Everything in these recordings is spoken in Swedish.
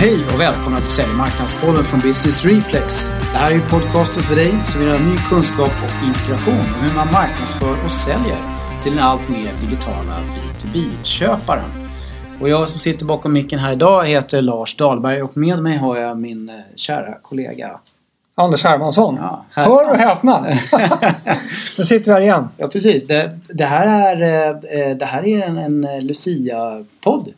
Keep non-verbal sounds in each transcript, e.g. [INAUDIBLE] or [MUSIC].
Hej och välkomna till Säljmarknadspodden från Business Reflex. Det här är podcasten för dig som vill ha ny kunskap och inspiration om hur man marknadsför och säljer till den allt mer digitala B2B-köparen. Och jag som sitter bakom micken här idag heter Lars Dahlberg och med mig har jag min eh, kära kollega. Anders Hermansson. Ja, här- Hör och häpna! [LAUGHS] nu sitter vi här igen. Ja precis, det, det här är, eh, det här är en, en eh, Lucia-podd.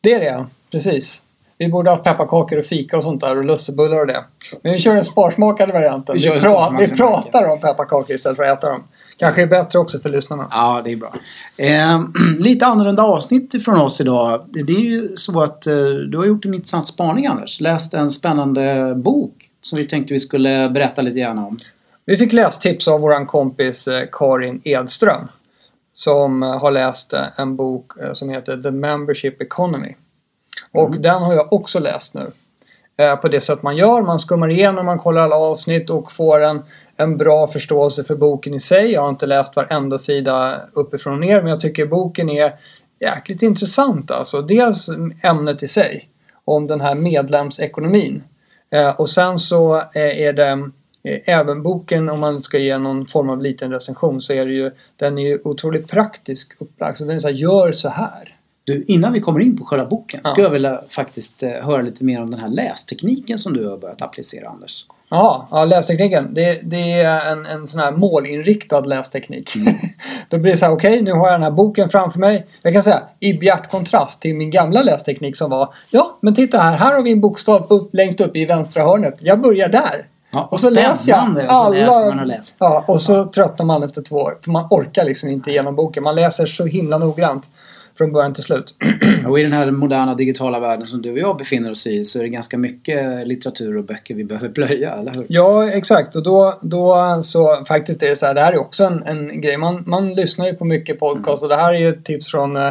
Det är det, precis. Vi borde ha haft pepparkakor och fika och sånt där och lussebullar och det. Men vi kör den sparsmakade varianten. Vi Vi, pra- vi pratar om pepparkakor istället för att äta dem. Kanske är bättre också för lyssnarna. Ja, det är bra. Eh, [CLEARS THROAT] lite annorlunda avsnitt från oss idag. Det det är ju så att eh, du har gjort en intressant spaning Anders. Läst en spännande bok som vi tänkte vi skulle berätta lite grann om. Vi fick lästips av våran kompis eh, Karin Edström. Som eh, har läst eh, en bok som heter The Membership Economy. Och Mm. den har jag också läst nu. Eh, På det sätt man gör. Man skummar igenom, man kollar alla avsnitt och får en, en bra förståelse för boken i sig. Jag har inte läst varenda sida uppifrån och ner men jag tycker boken är jäkligt intressant alltså. Dels ämnet i sig. Om den här medlemsekonomin. Eh, Och sen så eh, är det eh, även boken, om man ska ge någon form av liten recension, så är det ju den är ju otroligt praktisk upplagd. Så den är så här, gör så här. Du, innan vi kommer in på själva boken Ja. skulle jag vilja faktiskt eh, höra lite mer om den här lästekniken som du har börjat applicera Anders. Jaha, ja, lästekniken. Det, det är en, en sån här målinriktad lästeknik. [LAUGHS] Då blir det så här, okej nu har jag den här boken framför mig. Jag kan säga i bjärt kontrast till min gamla lästeknik som var Ja, men titta här, här har vi en bokstav upp, längst upp i vänstra hörnet. Jag börjar där. Ja, Och så läser jag spännande, och så alla... läser man och läser. Ja, och så tröttnar man efter två år. För man orkar liksom inte igenom boken. Man läser så himla noggrant. Från början till slut. [CLEARS THROAT] Och i den här moderna digitala världen som du och jag befinner oss i så är det ganska mycket litteratur och böcker vi behöver plöja, eller hur? Ja, exakt. Och då, då så faktiskt är det så här. Det här är också en, en grej. Man, man lyssnar ju på mycket podcast och det här är ju ett tips från eh,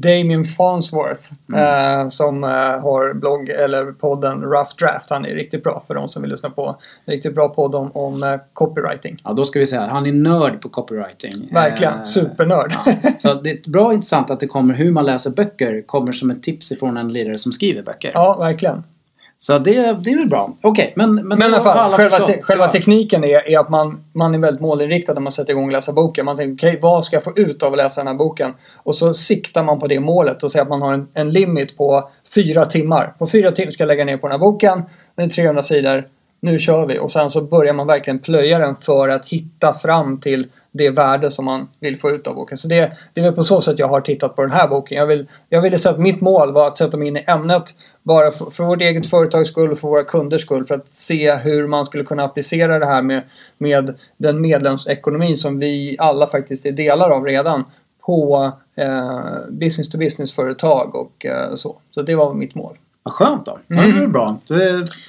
Damien Farnsworth. Eh, som eh, har blogg eller podden Rough Draft. Han är riktigt bra för de som vill lyssna på. En riktigt bra podd om, om eh, copywriting. Ja, då ska vi säga han är nörd på copywriting. Verkligen. Eh, Supernörd. Ja. Så det är bra och intressant att det kommer hur man läser böcker kommer som ett tips ifrån en lirare som skriver böcker. ja, verkligen. Så det, det är väl bra. Okej, men, men, Men i alla fall, själva, te- själva Ja. tekniken är, är att man, man är väldigt målinriktad när man sätter igång och läsa boken. Man tänker, okej, vad ska jag få ut av att läsa den här boken? Och så siktar man på det målet och säger att man har en, en limit på fyra timmar. På fyra timmar ska jag lägga ner på den här boken. Den är 300 sidor. Nu kör vi. Och sen så börjar man verkligen plöja den för att hitta fram till det värde som man vill få ut av boken. Så det, det är väl på så sätt jag har tittat på den här boken. Jag, vill, jag ville säga att mitt mål var att sätta mig in i ämnet bara för, för vårt eget företags skull och för våra kunders skull för att se hur man skulle kunna applicera det här med, med den medlemsekonomin som vi alla faktiskt är delar av redan på eh, business to business företag och eh, så. Så det var mitt mål. Vad skönt då. Ja, Mm. det är bra. Då,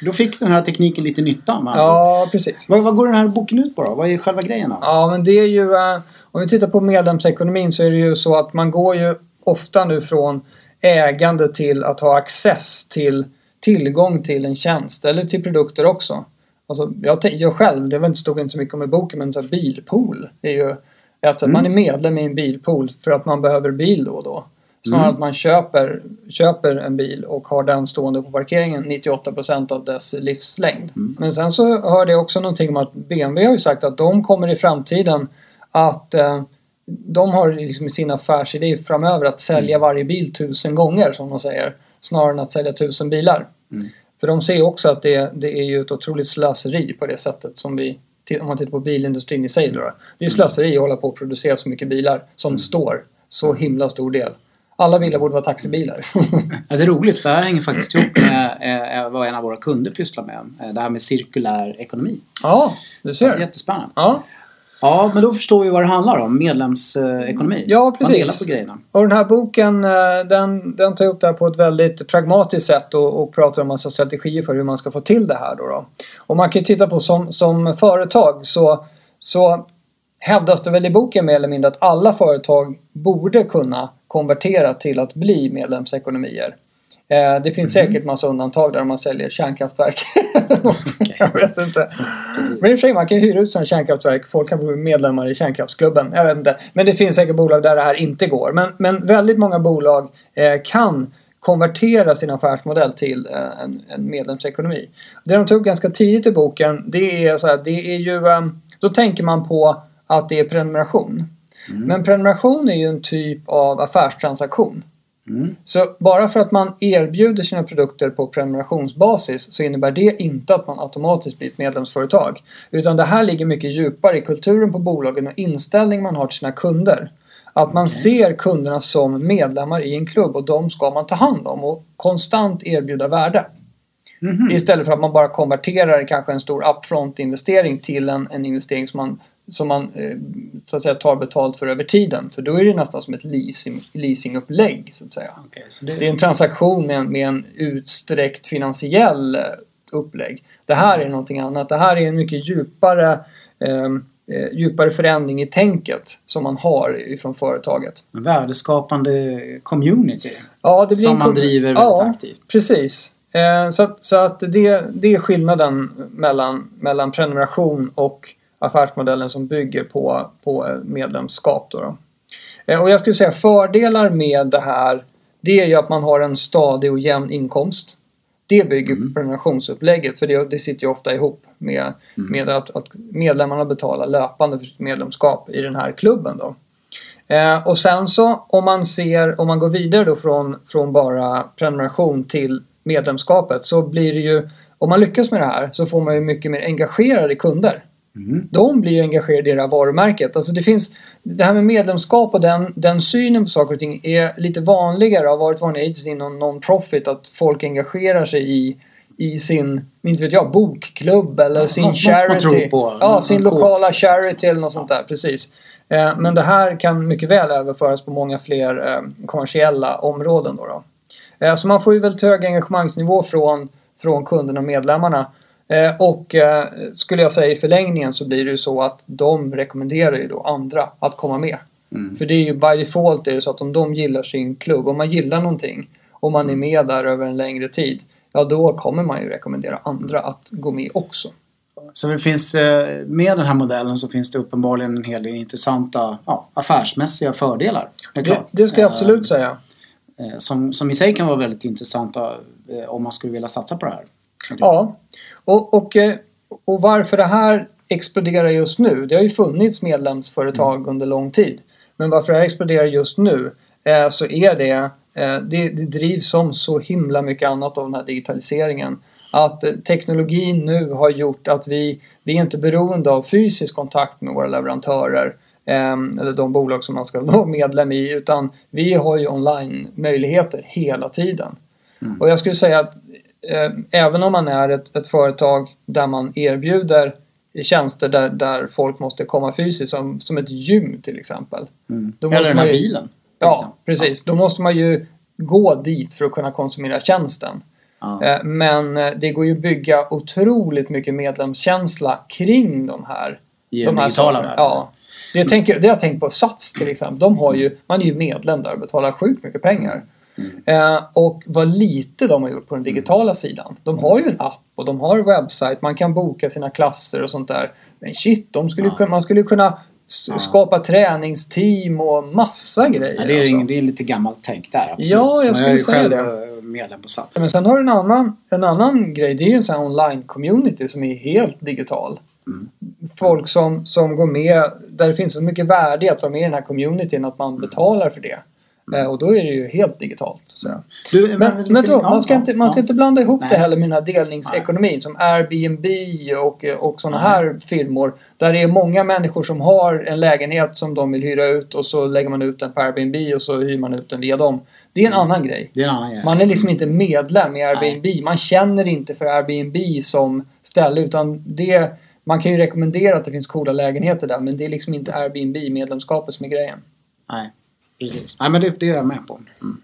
då fick den här tekniken lite nytta. ord. Ja, precis. Vad, vad går den här boken ut på då? Vad är själva grejen då? Ja, men det är ju... eh, om vi tittar på medlemsekonomin så är det ju så att man går ju ofta nu från ägande till att ha access till tillgång till en tjänst eller till produkter också. Alltså, jag, jag själv, det var inte- stod inte så mycket om i boken, men så bilpool är ju ett sätt. Man är medlem i en bilpool för att man behöver bil då och då. Snarare Mm. att man köper, köper en bil och har den stående på parkeringen 98% av dess livslängd. Men sen så hörde jag också någonting om att BMW har ju sagt att de kommer i framtiden att eh, de har liksom i sin affärsidé framöver att sälja varje bil tusen gånger som de säger. Snarare än att sälja tusen bilar. Mm. För de ser också att det, det är ju ett otroligt slöseri på det sättet som vi om man tittar på bilindustrin i sig då. Det är slöseri att hålla på och producera så mycket bilar som står så himla stor del. Alla bilar borde vara taxibilar. [LAUGHS] Ja, det är roligt för det här hänger faktiskt ihop med eh, vad en av våra kunder pysslar med. Eh, Det här med cirkulär ekonomi. ja, du Så det är ser. jättespännande. Ja. Ja, men då förstår vi vad det handlar om. Medlemsekonomi. Ja, precis. Man delar på grejerna. Och den här boken eh, den, den tar upp det här på ett väldigt pragmatiskt sätt och, och pratar om massa strategier för hur man ska få till det här. Då, då. Och man kan ju titta på som, som företag så, så hävdas det väl i boken mer eller mindre att alla företag borde kunna konvertera till att bli medlemsekonomier. Eh, det finns säkert massa undantag där man säljer kärnkraftverk. Jag vet [LAUGHS] inte. Men i och för sig, man kan ju hyra ut sådana kärnkraftverk. Folk kan bli medlemmar i kärnkraftsklubben. Jag vet inte. Men det finns säkert bolag där det här inte går. Men, men väldigt många bolag eh, kan konvertera sin affärsmodell till eh, en, en medlemsekonomi. Det de tog ganska tidigt i boken det är så här, det är ju, eh, då tänker man på att det är prenumeration. Mm. Men prenumeration är ju en typ av affärstransaktion. Mm. Så bara för att man erbjuder sina produkter på prenumerationsbasis så innebär det inte att man automatiskt blir ett medlemsföretag. Utan det här ligger mycket djupare i kulturen på bolagen och inställning man har till sina kunder. Att man Okej. ser kunderna som medlemmar i en klubb och de ska man ta hand om och konstant erbjuda värde. Mhm. Istället för att man bara konverterar kanske en stor upfront investering till en, en investering som man, som man eh, så att säga, tar betalt för över tiden. För då är det nästan som ett leasing, leasingupplägg så att säga. Okej, så det, Det är en transaktion med en, med en utsträckt finansiell eh, upplägg. Det här är någonting annat. Det här är en mycket djupare, ehm, eh, djupare förändring i tänket som man har ifrån företaget. en värdeskapande community Ja, det blir som en man driver väldigt ja, aktivt. Precis. Eh, så att, så att det, det är skillnaden mellan, mellan prenumeration och affärsmodellen som bygger på, på medlemskap. Då då. Eh, och jag skulle säga fördelar med det här det är ju att man har en stadig och jämn inkomst. Det bygger Mm. på prenumerationsupplägget för det, det sitter ju ofta ihop med, Mm. med att, att medlemmarna betalar löpande för sitt medlemskap i den här klubben. Då. Eh, och sen så om man ser, om man går vidare då från, från bara prenumeration till medlemskapet så blir det ju, om man lyckas med det här så får man ju mycket mer engagerade kunder. Mm. De blir ju engagerade i det här varumärket. Alltså det finns, det här med medlemskap och den, den synen på saker och ting är lite vanligare, har varit vanligare hittills inom non-profit att folk engagerar sig i i sin, inte vet jag, bokklubb eller Ja, sin något- något charity. tror på. Ja, sin lokala liksom. charity eller något sånt där, precis. Eh, Men det här kan mycket väl överföras på många fler eh, kommersiella områden. Då då. Eh, Så man får ju väldigt hög engagemangsnivå från, från kunderna och medlemmarna. Eh, Och eh, skulle jag säga i förlängningen så blir det ju så att de rekommenderar ju då andra att komma med. Mm. För det är ju by default är det så att om de gillar sin klubb, om man gillar någonting och man är med där över en längre tid, ja då kommer man ju rekommendera andra att gå med också. Så det finns, eh, med den här modellen så finns det uppenbarligen en hel del intressanta ja, affärsmässiga fördelar. Det, Det, det ska jag Eh, absolut säga. eh, Som, som i sig kan vara väldigt intressanta om man skulle vilja satsa på det här. Ja. Och, och, eh, och varför det här exploderar just nu, det har ju funnits medlemsföretag under lång tid. Men varför det här exploderar just nu eh, så är det, eh, det, det drivs som så himla mycket annat av den här digitaliseringen. Att eh, teknologin nu har gjort att vi, vi är inte beroende av fysisk kontakt med våra leverantörer eh, eller de bolag som man ska vara medlem i utan vi har ju online-möjligheter hela tiden. Mm. Och jag skulle säga att även om man är ett, ett företag där man erbjuder tjänster där, där folk måste komma fysiskt som, som ett gym till exempel. Mm. Då Eller den här ju- bilen. Ja, exempel. precis. Då måste man ju gå dit för att kunna konsumera tjänsten. Ja. Eh, Men eh, det går ju att bygga otroligt mycket medlemskänsla kring de här, I de här digitala. Ja. Det, jag tänker, det jag tänkt på Sats till exempel. De har ju, man är ju medlem där och betalar sjukt mycket pengar. Mm. Eh, och vad lite de har gjort på den digitala sidan. De har ju en app och de har en webbsajt. Man kan boka sina klasser och sånt där. Men shit, de skulle Ja. kunna, man skulle kunna Ja. skapa träningsteam och massa grejer. Ja, det, är, alltså. det är lite gammalt tänk där. Absolut. Ja, jag Men skulle ju säga det. eh, medlem på SAT. Men sen har du en annan, en annan grej. Det är ju en sån här online-community som är helt digital. Mm. Folk som, som går med, där det finns så mycket värde i att vara med i den här communityn att man betalar för det. Mm. Eh, och då är det ju helt digitalt. Så. Du, Men, men då, man, ska inte, man ska ja. inte blanda ihop Nej. det heller med den här delningsekonomin som Airbnb och, och sådana här firmor. Där det är många människor som har en lägenhet som de vill hyra ut och så lägger man ut den på Airbnb och så hyr man ut den via dem. Det är en Mm. annan grej. Är en annan grej. Man är liksom inte medlem i Airbnb. Man känner inte för Airbnb som ställe utan det man kan ju rekommendera att det finns coola lägenheter där men det är liksom inte Airbnb-medlemskapet som är grejen. Nej, precis. Nej, men det, det är jag med på. Mm.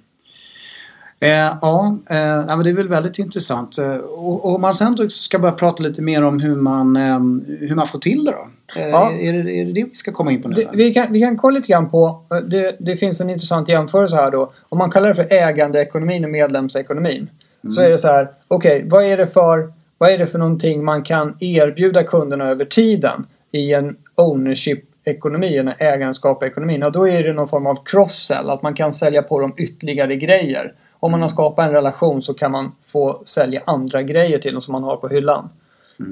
Eh, ja, eh, men det är väl väldigt intressant. Eh, och, om man sen ska börja prata lite mer om hur man, eh, hur man får till det då? Eh, Ja. är, det, är det det vi ska komma in på nu? Det, vi, kan, vi kan kolla lite grann på, eh, det, det finns en intressant jämförelse här då. Om man kallar det för ägandeekonomin och medlemsekonomin. Så Mm. är det så här, okej vad är det för vad är det för någonting man kan erbjuda kunderna över tiden i en ownership-ekonomi, en ägandeskap-ekonomi? Och då är det någon form av cross-sell, att man kan sälja på dem ytterligare grejer. Om man har skapat en relation så kan man få sälja andra grejer till dem som man har på hyllan.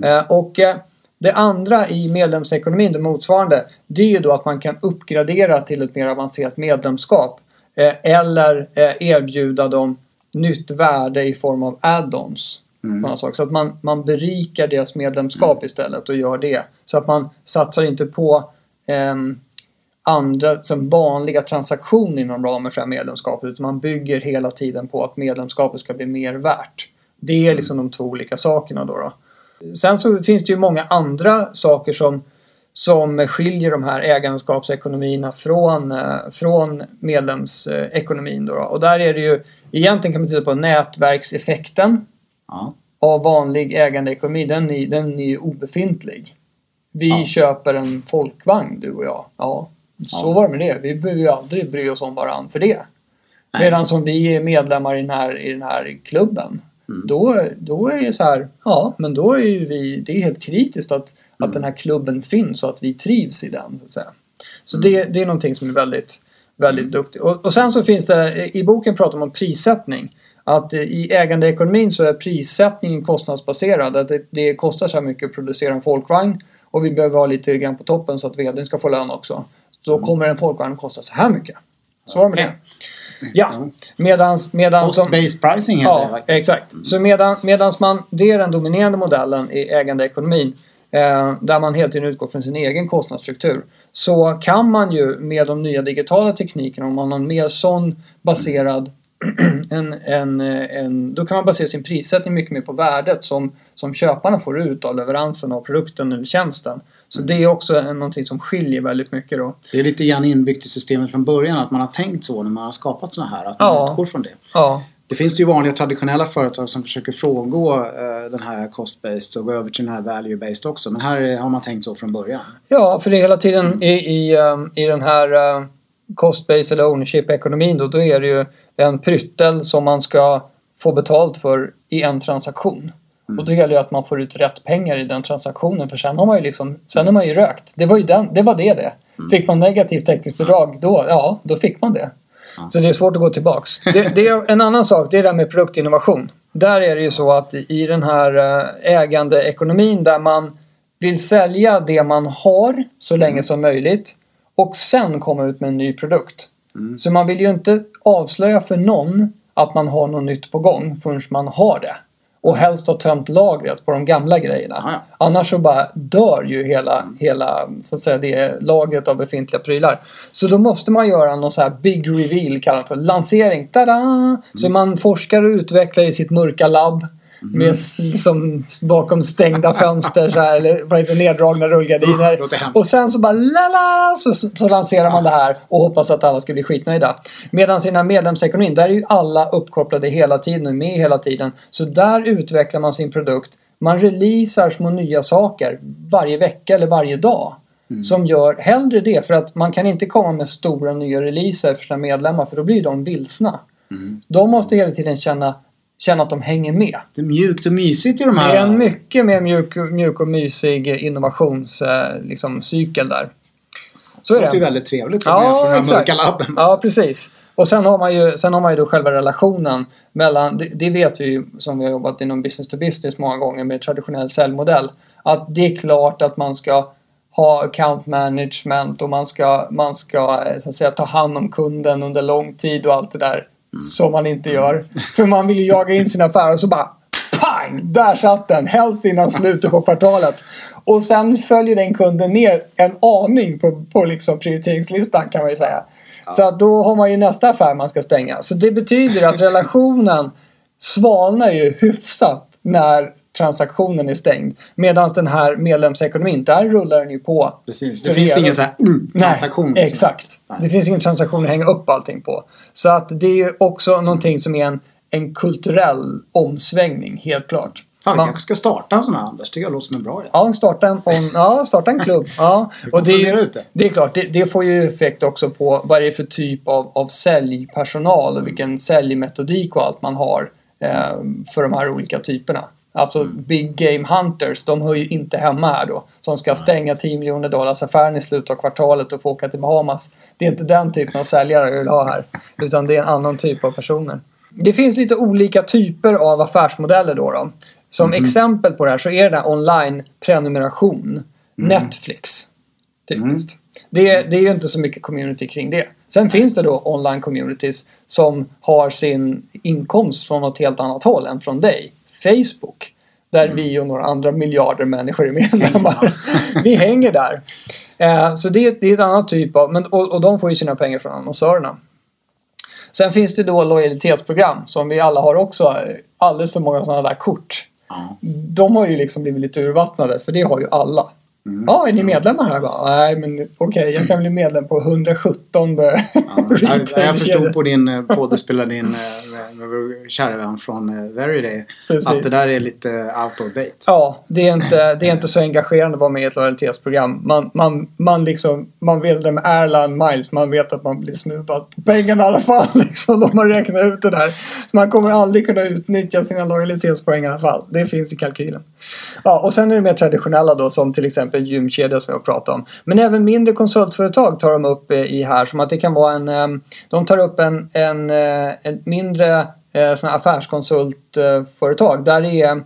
Eh, och eh, det andra i medlemsekonomin, det motsvarande, det är ju då att man kan uppgradera till ett mer avancerat medlemskap. Eh, eller erbjuda dem nytt värde i form av add-ons. Mm. Så att man, man berikar deras medlemskap istället och gör det. Så att man satsar inte på andra som vanliga transaktioner inom ramen för det här medlemskapet utan man bygger hela tiden på att medlemskapet ska bli mer värt. Det är liksom de två olika sakerna då. då. Sen så finns det ju många andra saker som, som skiljer de här ägandeskapsekonomierna från, eh, från medlemsekonomin. Då, då. Och där är det ju egentligen kan man titta på nätverkseffekten Ja. av vanlig ägandeekonomi. Den är, den är ju obefintlig. Vi Ja. köper en folkvagn du och jag. Ja, så Ja. var det med det. Vi behöver ju aldrig bry oss om varandra för det. Nej. Medan som vi är medlemmar i den här, i den här klubben. Mm. Då, då är det så här, ja men då är ju vi, det är helt kritiskt att, Mm. att den här klubben finns och att vi trivs i den. Så, så Mm. det, det är någonting som är väldigt, väldigt duktigt. Och, och sen så finns det, i boken pratar man om prissättning. Att eh, i ägandeekonomin så är prissättningen kostnadsbaserad. Att det, det kostar så här mycket att producera en folkvagn och vi behöver ha lite grann på toppen så att vdn ska få lön också. Då kommer en folkvagn kosta så här mycket. Så var det med Mm. Det. Ja, medans, medans de- Cost-based pricing heter det Ja, faktiskt. exakt. Så medan, medans man, det är den dominerande modellen i ägandeekonomin eh, där man hela tiden utgår från sin egen kostnadsstruktur så kan man ju med de nya digitala teknikerna om man har en mer sån baserad [CLEARS THROAT] en, en, en, då kan man basera sin prissättning mycket mer på värdet som, som köparna får ut av leveransen av produkten eller tjänsten. Så det är också en, någonting som skiljer väldigt mycket då. Det är lite grann inbyggt i systemet från början att man har tänkt så när man har skapat sådana här. Att man Ja. utgår från det. Ja, Det finns ju vanliga traditionella företag som försöker frångå eh, den här cost-based och gå över till den här value-based också. Men här har man tänkt så från början. Ja, för det är hela tiden i, i, um, i den här cost-based eller ownership-ekonomin då, då är det ju en pryttel som man ska få betalt för i en transaktion. Mm. Och då gäller det att man får ut rätt pengar i den transaktionen för sen har man ju liksom, sen är man ju rökt. Det var ju den, det var det det. Fick man negativt täckningsbidrag då, ja, då fick man det. Ja. Så det är svårt att gå tillbaks. [LAUGHS] Det, det är en annan sak, det är det här med produktinnovation. Där är det ju så att i den här eh, ägandeekonomin där man vill sälja det man har så länge som möjligt och sen komma ut med en ny produkt. Mm. Så man vill ju inte avslöja för någon att man har något nytt på gång förrän man har det. Och helst ha tömt lagret på de gamla grejerna. Ja, ja. Annars så bara dör ju hela, hela så att säga, det lagret av befintliga prylar. Så då måste man göra någon så här big reveal, kallar man för lansering. Tada! Så man forskar och utvecklar i sitt mörka labb. Med s- som bakom stängda fönster så här, eller vad heter neddragna rullgardiner. Och sen så bara lala så, så lanserar man det här och hoppas att alla ska bli skitnöjda. Medan i den medlemsekonomin där är ju alla uppkopplade hela tiden och med hela tiden. Så där utvecklar man sin produkt. Man releasar små nya saker varje vecka eller varje dag. Som gör hellre det för att man kan inte komma med stora nya releaser för sina medlemmar för då blir de vilsna. Mm. De måste hela tiden känna, känna att de hänger med. Det är mjukt och mysigt i de Det här. är en mycket mer mjuk, mjuk och mysig innovationscykel liksom, cykel där. Så det är låter ju det. väldigt trevligt vara med Ja, för den här exakt. mörka labben. Ja, precis. Och sen har man ju, sen har man ju då själva relationen mellan, det, det vet vi ju som vi har jobbat inom business to business många gånger med traditionell säljmodell. Att det är klart att man ska ha account management och man ska, man ska eh, så att säga, ta hand om kunden under lång tid och allt det där. Som man inte gör. För man vill ju jaga in sina affärer och så bara pang! Där satt den! Helst innan slutet på kvartalet. Och sen följer den kunden ner en aning på, på liksom prioriteringslistan kan man ju säga. Så att då har man ju nästa affär man ska stänga. Så det betyder att relationen svalnar ju hyfsat när transaktionen är stängd. Medan den här medlemsekonomin, där rullar den ju på. Precis. Det finns ingen så här mm, transaktion. Nej, liksom. exakt. Nej. Det finns ingen transaktion att hänga upp allting på. Så att det är ju också någonting som är en, en kulturell omsvängning, helt klart. Fan, vi Man- kanske ska starta en sån här Anders. Tycker jag låter som en bra idé. Ja, starta en, on, ja, starta en klubb. [LAUGHS] Ja. Och det, är- ut det. det är klart, det, det får ju effekt också på vad det är för typ av, av säljpersonal och vilken säljmetodik och allt man har eh, för de här olika typerna. Alltså Mm. Big Game Hunters, de hör ju inte hemma här då. Som ska stänga 10 miljoner dollars affären i slutet av kvartalet och få åka till Bahamas. Det är inte den typen av säljare jag vill ha här. Utan det är en annan typ av personer. det finns lite olika typer av affärsmodeller då. då. Som Mhm. exempel på det här så är det där online prenumeration. Netflix. Typiskt. Det, det är ju inte så mycket community kring det. Sen finns det då online communities som har sin inkomst från något helt annat håll än från dig. Facebook. Där vi och några andra miljarder människor är medlemmar. [LAUGHS] vi hänger där. Eh, så det, det är ett annat typ av, men, och, och de får ju sina pengar från annonsörerna. Sen finns det då lojalitetsprogram som vi alla har också. Alldeles för många sådana där kort. Ja. De har ju liksom blivit lite urvattnade för det har ju alla. Mm. Ja, är ni medlemmar här? Bara, Nej, men okej, jag kan bli medlem på 117 Ja, [LAUGHS] jag, förstod på din eh, podd du spelade in eh, kära vän från eh, Veryday att det där är lite out of date. Ja, det är, inte, det är inte så engagerande att vara med i ett lojalitetsprogram. Man, man, man, liksom, man vet det med airline miles, man vet att man blir snuvad på pengarna i alla fall. [LAUGHS] Liksom, de har räknat ut det där. Så man kommer aldrig kunna utnyttja sina lojalitetspoäng i alla fall. Det finns i kalkylen. Ja, och sen är det mer traditionella då som till exempel gymkedja som jag pratade om. Men även mindre konsultföretag tar de upp eh, i här som att det kan vara en... Ehm, de tar upp en, en, eh, en mindre eh, sån här affärskonsultföretag. Där är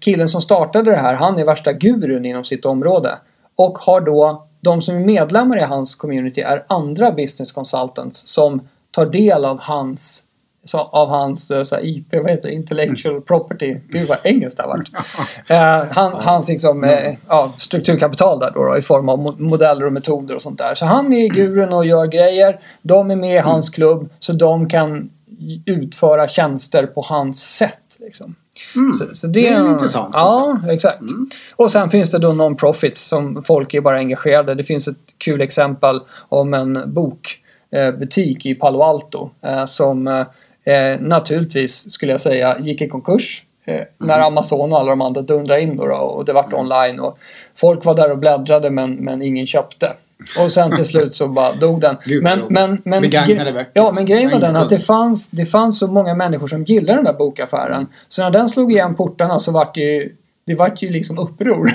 killen som startade det här, han är värsta gurun inom sitt område. Och har då, de som är medlemmar i hans community är andra business consultants som tar del av hans så, av hans eh, så IP, vad heter det, intellectual property. Gud vad engelskt det har varit. [LAUGHS] Eh, han, hans liksom, eh, ja, strukturkapital där då, då i form av mo- modeller och metoder och sånt där. Så han är gurun och gör grejer. De är med i hans klubb så de kan utföra tjänster på hans sätt. Liksom. Mm. Så, så Det är en- intressant Ja, exakt. Mm. Och sen finns det då non-profits som folk är bara engagerade. Det finns ett kul exempel om en bokbutik i Palo Alto eh, som eh, naturligtvis skulle jag säga gick i konkurs. Eh, När Mm. Amazon och alla de andra dundrade in då, då och det vart online och folk var där och bläddrade men, men ingen köpte. Och sen till slut så bara dog den. Gud, men, men, men, Begagnade gre- böcker. Ja, men grejen var den att det fanns, det fanns så många människor som gillade den där bokaffären. Så när den slog igen portarna så vart det ju det vart ju liksom uppror.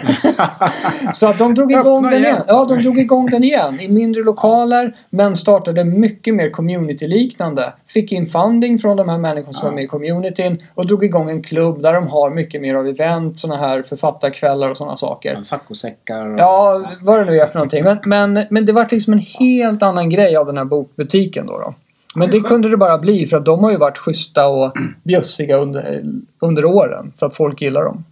[LAUGHS] så att de drog igång Öppna den igen. igen. Ja, de drog igång den igen i mindre lokaler men startade mycket mer community-liknande. Fick in funding från de här människorna som Ja. var med i communityn och drog igång en klubb där de har mycket mer av event, såna här författarkvällar och sådana saker. Saccosäckar och... Ja, vad det nu är för någonting. Men, men, men det var liksom en helt annan grej av den här bokbutiken då. då. Men det kunde det bara bli för att de har ju varit schyssta och bjussiga under, under åren. Så att folk gillar dem.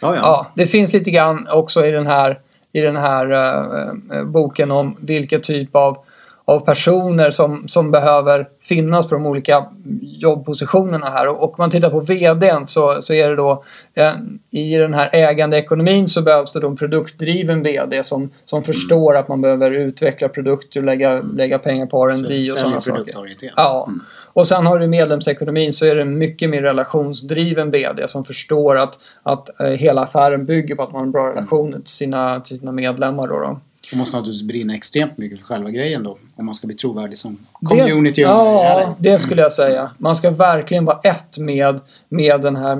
Ja, ja. Det finns lite grann också i den här, i den här eh, boken om vilken typ av, av personer som, som behöver finnas på de olika jobbpositionerna här. Och, och om man tittar på VDn så, så är det då eh, i den här ägande ekonomin så behövs det då en produktdriven VD som, som förstår att man behöver utveckla produkter och lägga, lägga pengar på R&D och sådana saker. Ja. Mm. Och sen har du medlemsekonomin så är det mycket mer relationsdriven VD som förstår att, att eh, hela affären bygger på att man har en bra relation till sina, till sina medlemmar. Då, då. Man måste naturligtvis brinna extremt mycket för själva grejen då. Om man ska bli trovärdig som Det- community owner. Ja, eller? det skulle jag säga. Man ska verkligen vara ett med, med den här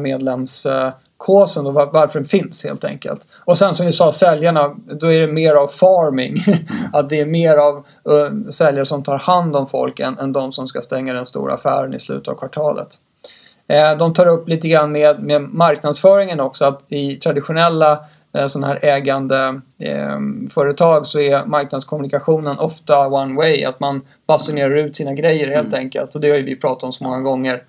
medlemskåsen och var, varför den finns helt enkelt. Och sen som vi sa, säljarna, då är det mer av farming. [LAUGHS] Att det är mer av uh, säljare som tar hand om folk än, än de som ska stänga den stora affären i slutet av kvartalet. Eh, De tar upp lite grann med, med marknadsföringen också att i traditionella eh, sådana här ägande eh, företag så är marknadskommunikationen ofta one way. Att man basunerar ut sina grejer helt enkelt. Och det har ju vi pratat om så många gånger.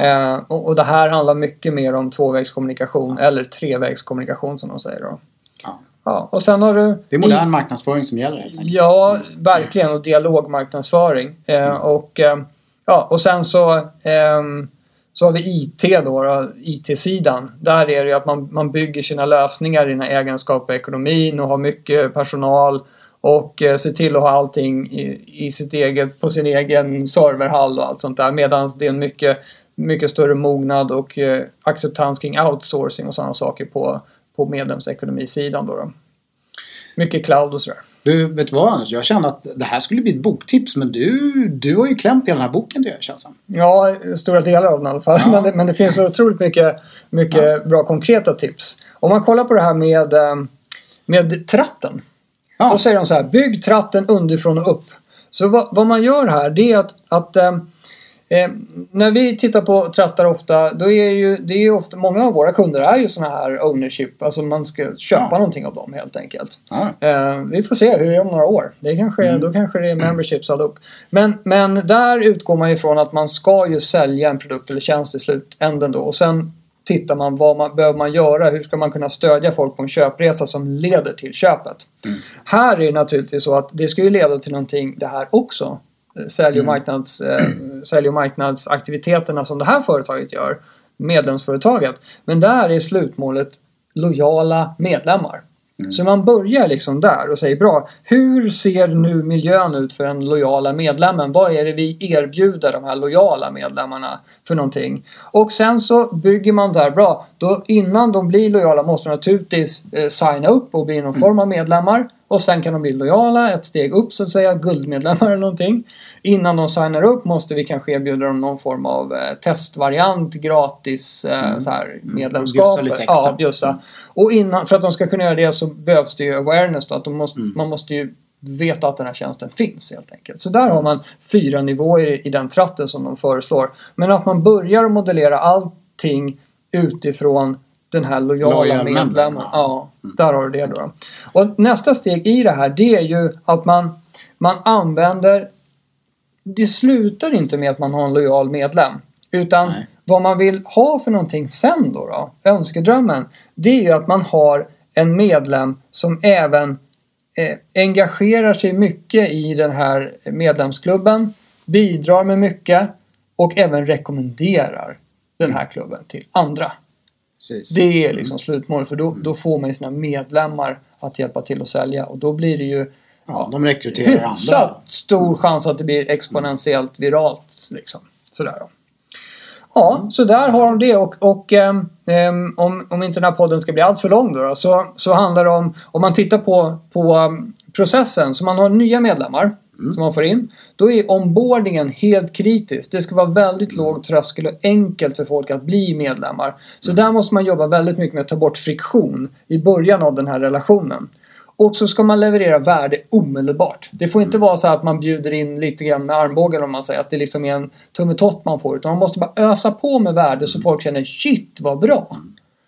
Eh, och, och det här handlar mycket mer om tvåvägskommunikation eller trevägskommunikation som de säger då. Ja. Ja, och sen har du... Det är modern marknadsföring som gäller helt enkelt. Ja, verkligen. Och dialogmarknadsföring. Eh, och, eh, ja, och sen så, ehm, så har vi IT då, då IT-sidan. Där är det ju att man, man bygger sina lösningar i den här egenskaper i ekonomin och har mycket personal och eh, ser till att ha allting i, i sitt eget, på sin egen serverhall och allt sånt där. Medan det är en mycket, mycket större mognad och eh, acceptans kring outsourcing och sådana saker på, på medlemsekonomisidan. Då, då. Mycket cloud och sådär. Du, vet du vad Anders? Jag kände att det här skulle bli ett boktips men du, du har ju klämt hela den här boken det känns som. Ja, stora delar av den i alla fall. Ja. Men, det, men det finns så otroligt mycket, mycket bra konkreta tips. Om man kollar på det här med, eh, med tratten. Ja. Då säger de så här, bygg tratten underifrån och upp. Så vad, vad man gör här det är att, att eh, när vi tittar på trattar ofta, då är ju, det är ju ofta, många av våra kunder är ju sådana här ownership, alltså man ska köpa Ja. någonting av dem helt enkelt. Ja. Eh, vi får se hur det är om några år. Det kanske, Mm. Då kanske det är memberships allihop. Men, men där utgår man ju från att man ska ju sälja en produkt eller tjänst i slutänden då och sen tittar man vad man behöver man göra, hur ska man kunna stödja folk på en köpresa som leder till köpet. Mm. Här är det naturligtvis så att det ska ju leda till någonting det här också. Sälj och, Mm. marknads, eh, sälj och marknadsaktiviteterna som det här företaget gör, medlemsföretaget. Men där är slutmålet lojala medlemmar. Mm. Så man börjar liksom där och säger bra, hur ser nu miljön ut för den lojala medlemmen? Vad är det vi erbjuder de här lojala medlemmarna för någonting? Och sen så bygger man där bra. Då innan de blir lojala måste de naturligtvis eh, signa upp och bli någon form av medlemmar. Och sen kan de bli lojala, ett steg upp så att säga, guldmedlemmar eller någonting. Innan de signar upp måste vi kanske erbjuda dem någon form av eh, testvariant, gratis eh, Mm. så här, Mm. medlemskap. Bjussa lite extra. Ja, bjussa. Och innan, för att de ska kunna göra det så behövs det ju awareness då, att måste, Mm. man måste ju veta att den här tjänsten finns helt enkelt. Så där har man fyra nivåer i, den tratten som de föreslår. Men att man börjar modellera allting utifrån den här lojala medlemmen. Ja, Mm. där har du det då. Och nästa steg i det här det är ju att man, man använder det slutar inte med att man har en lojal medlem. Utan Nej. vad man vill ha för någonting sen då, då önskedrömmen, det är ju att man har en medlem som även eh, engagerar sig mycket i den här medlemsklubben, bidrar med mycket och även rekommenderar den här klubben till andra. Precis. Det är liksom slutmålet för då, då får man ju sina medlemmar att hjälpa till att sälja och då blir det ju Ja, de rekryterar andra. hyfsat stor chans att det blir exponentiellt viralt. Liksom. Sådär då. Ja, så där har de det och, och ehm, ehm, om, om inte den här podden ska bli allt för lång då, då så, så handlar det om, om man tittar på, på um, processen, så man har nya medlemmar Mm. som man får in. Då är onboardingen helt kritisk. Det ska vara väldigt Mm. låg tröskel och enkelt för folk att bli medlemmar. Så Mm. där måste man jobba väldigt mycket med att ta bort friktion i början av den här relationen. Och så ska man leverera värde omedelbart. Det får Mm. inte vara så att man bjuder in lite grann med armbågen om man säger att det liksom är en tummetott man får. Utan man måste bara ösa på med värde Mm. så folk känner shit vad bra.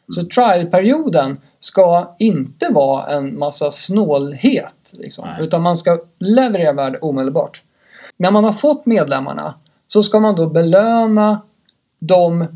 Så trialperioden ska inte vara en massa snålhet. Liksom, utan man ska leverera värde omedelbart. När man har fått medlemmarna så ska man då belöna de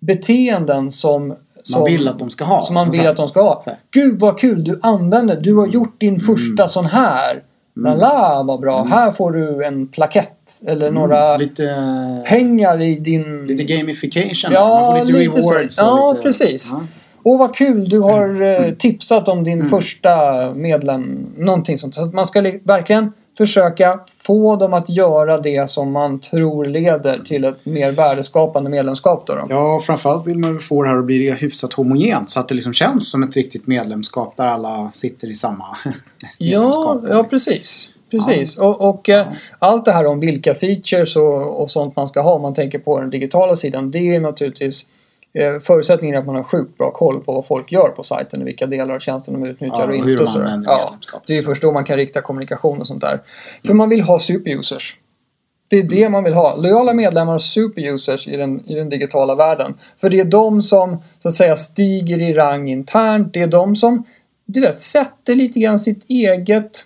beteenden som, som Man vill att de ska ha. som man vill att de ska ha. Så. Gud vad kul du använder. Du har gjort din första sån här. Mm. Lala vad bra. Här får du en plakett. Eller några Mm, lite, pengar i din... lite gamification. Ja, man får lite, lite så. rewards. och Ja, lite, precis. Ja. Åh vad kul du har eh, tipsat om din Mm. första medlem. Någonting sånt. Så man ska li- verkligen försöka få dem att göra det som man tror leder till ett mer värdeskapande medlemskap. Då, då. Ja, framförallt vill man få det här att bli hyfsat homogent så att det liksom känns som ett riktigt medlemskap där alla sitter i samma [LAUGHS] Ja, medlemskap. ja precis. Precis. Och, och eh, allt det här om vilka features och, och sånt man ska ha om man tänker på den digitala sidan. Det är naturligtvis förutsättningen är att man har sjukt bra koll på vad folk gör på sajten och vilka delar av tjänsten de utnyttjar Ja, och och inte. och sådär. ja, det är först då man kan rikta kommunikation och sånt där. För man vill ha superusers. Det är det man vill ha. Lojala medlemmar och superusers i den, i den digitala världen. För det är de som så att säga stiger i rang internt. Det är de som du vet, sätter lite grann sitt eget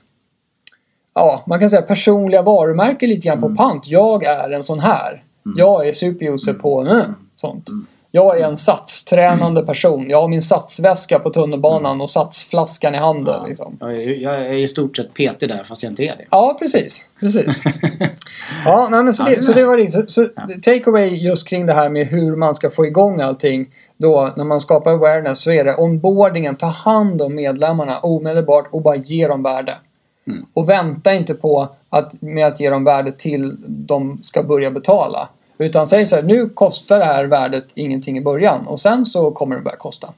ja, man kan säga personliga varumärke lite grann Mm. på pant. Jag är en sån här. Jag är superuser på mm, sånt. Jag är en satstränande person. Jag har min satsväska på tunnelbanan och satsflaskan i handen. Ja. Liksom. Jag är, i stort sett PT där fast jag inte är det. Ja, precis. precis. [LAUGHS] ja, nej, men så, det, det så det var riktigt. Så, så take away just kring det här med hur man ska få igång allting. Då när man skapar awareness så är det onboardingen, ta hand om medlemmarna omedelbart och bara ge dem värde. Mm. Och vänta inte på att, med att ge dem värde till de ska börja betala. Utan säg så här, nu kostar det här värdet ingenting i början och sen så kommer det börja kosta.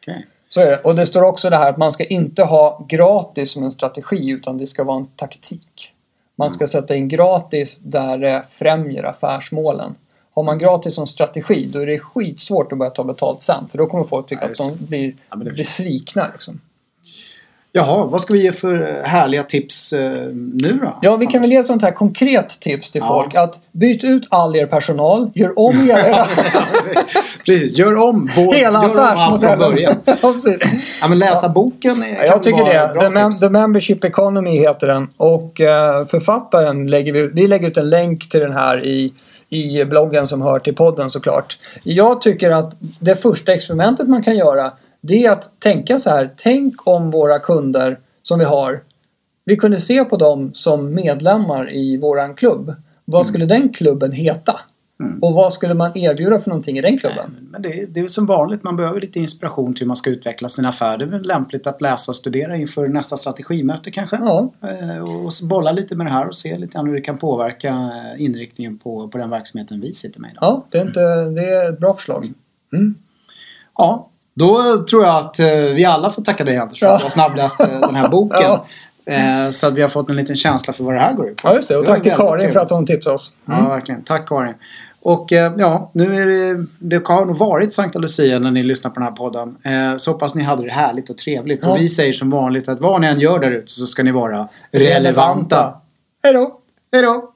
Okej. Så är det. Och det står också det här att man ska inte ha gratis som en strategi utan det ska vara en taktik. Man ska sätta in gratis där det främjar affärsmålen. Har man gratis som strategi då är det skitsvårt att börja ta betalt sen. För då kommer folk tycka Ja, att de blir besvikna. Liksom. Jaha, vad ska vi ge för härliga tips eh, nu då? Ja, vi kan väl ge ett sånt här konkret tips till Ja. folk. Att byt ut all er personal, gör om [LAUGHS] era, [LAUGHS] Precis, gör om, vår, hela gör om affärsmodellen. början. [LAUGHS] Ja. Ja, men läsa boken är, Ja, jag tycker det. The, Mem-. The Membership Economy heter den. Och eh, författaren lägger vi, vi lägger ut en länk till den här i, i bloggen som hör till podden såklart. Jag tycker att det första experimentet man kan göra det är att tänka så här. Tänk om våra kunder som vi har. Vi kunde se på dem som medlemmar i våran klubb. Vad skulle den klubben heta? Mm. Och vad skulle man erbjuda för någonting i den klubben? Men det, är- det är som vanligt, man behöver lite inspiration till hur man ska utveckla sin affär. Det är väl lämpligt att läsa och studera inför nästa strategimöte kanske. Ja, Eh, Och bolla lite med det här och se lite hur det kan påverka eh, inriktningen på, på den verksamheten vi sitter med idag. ja det, är inte, det är ett bra förslag. Mm. Ja, då tror jag att eh, vi alla får tacka dig Anders för att du har snabbläst eh, den här boken. [LAUGHS] Ja. Eh, Så att vi har fått en liten känsla för vad det här går ut på. Ja, just det. Och Det tack till Karin för trevligt. att hon tipsade oss. Mm. Ja, verkligen. Tack Karin. Och ja, nu är det, det har nog varit Sankta Lucia när ni lyssnar på den här podden. Så hoppas ni hade det härligt och trevligt. Ja. Och vi säger som vanligt att vad ni än gör där ute så ska ni vara relevanta. Hej då! Hej då!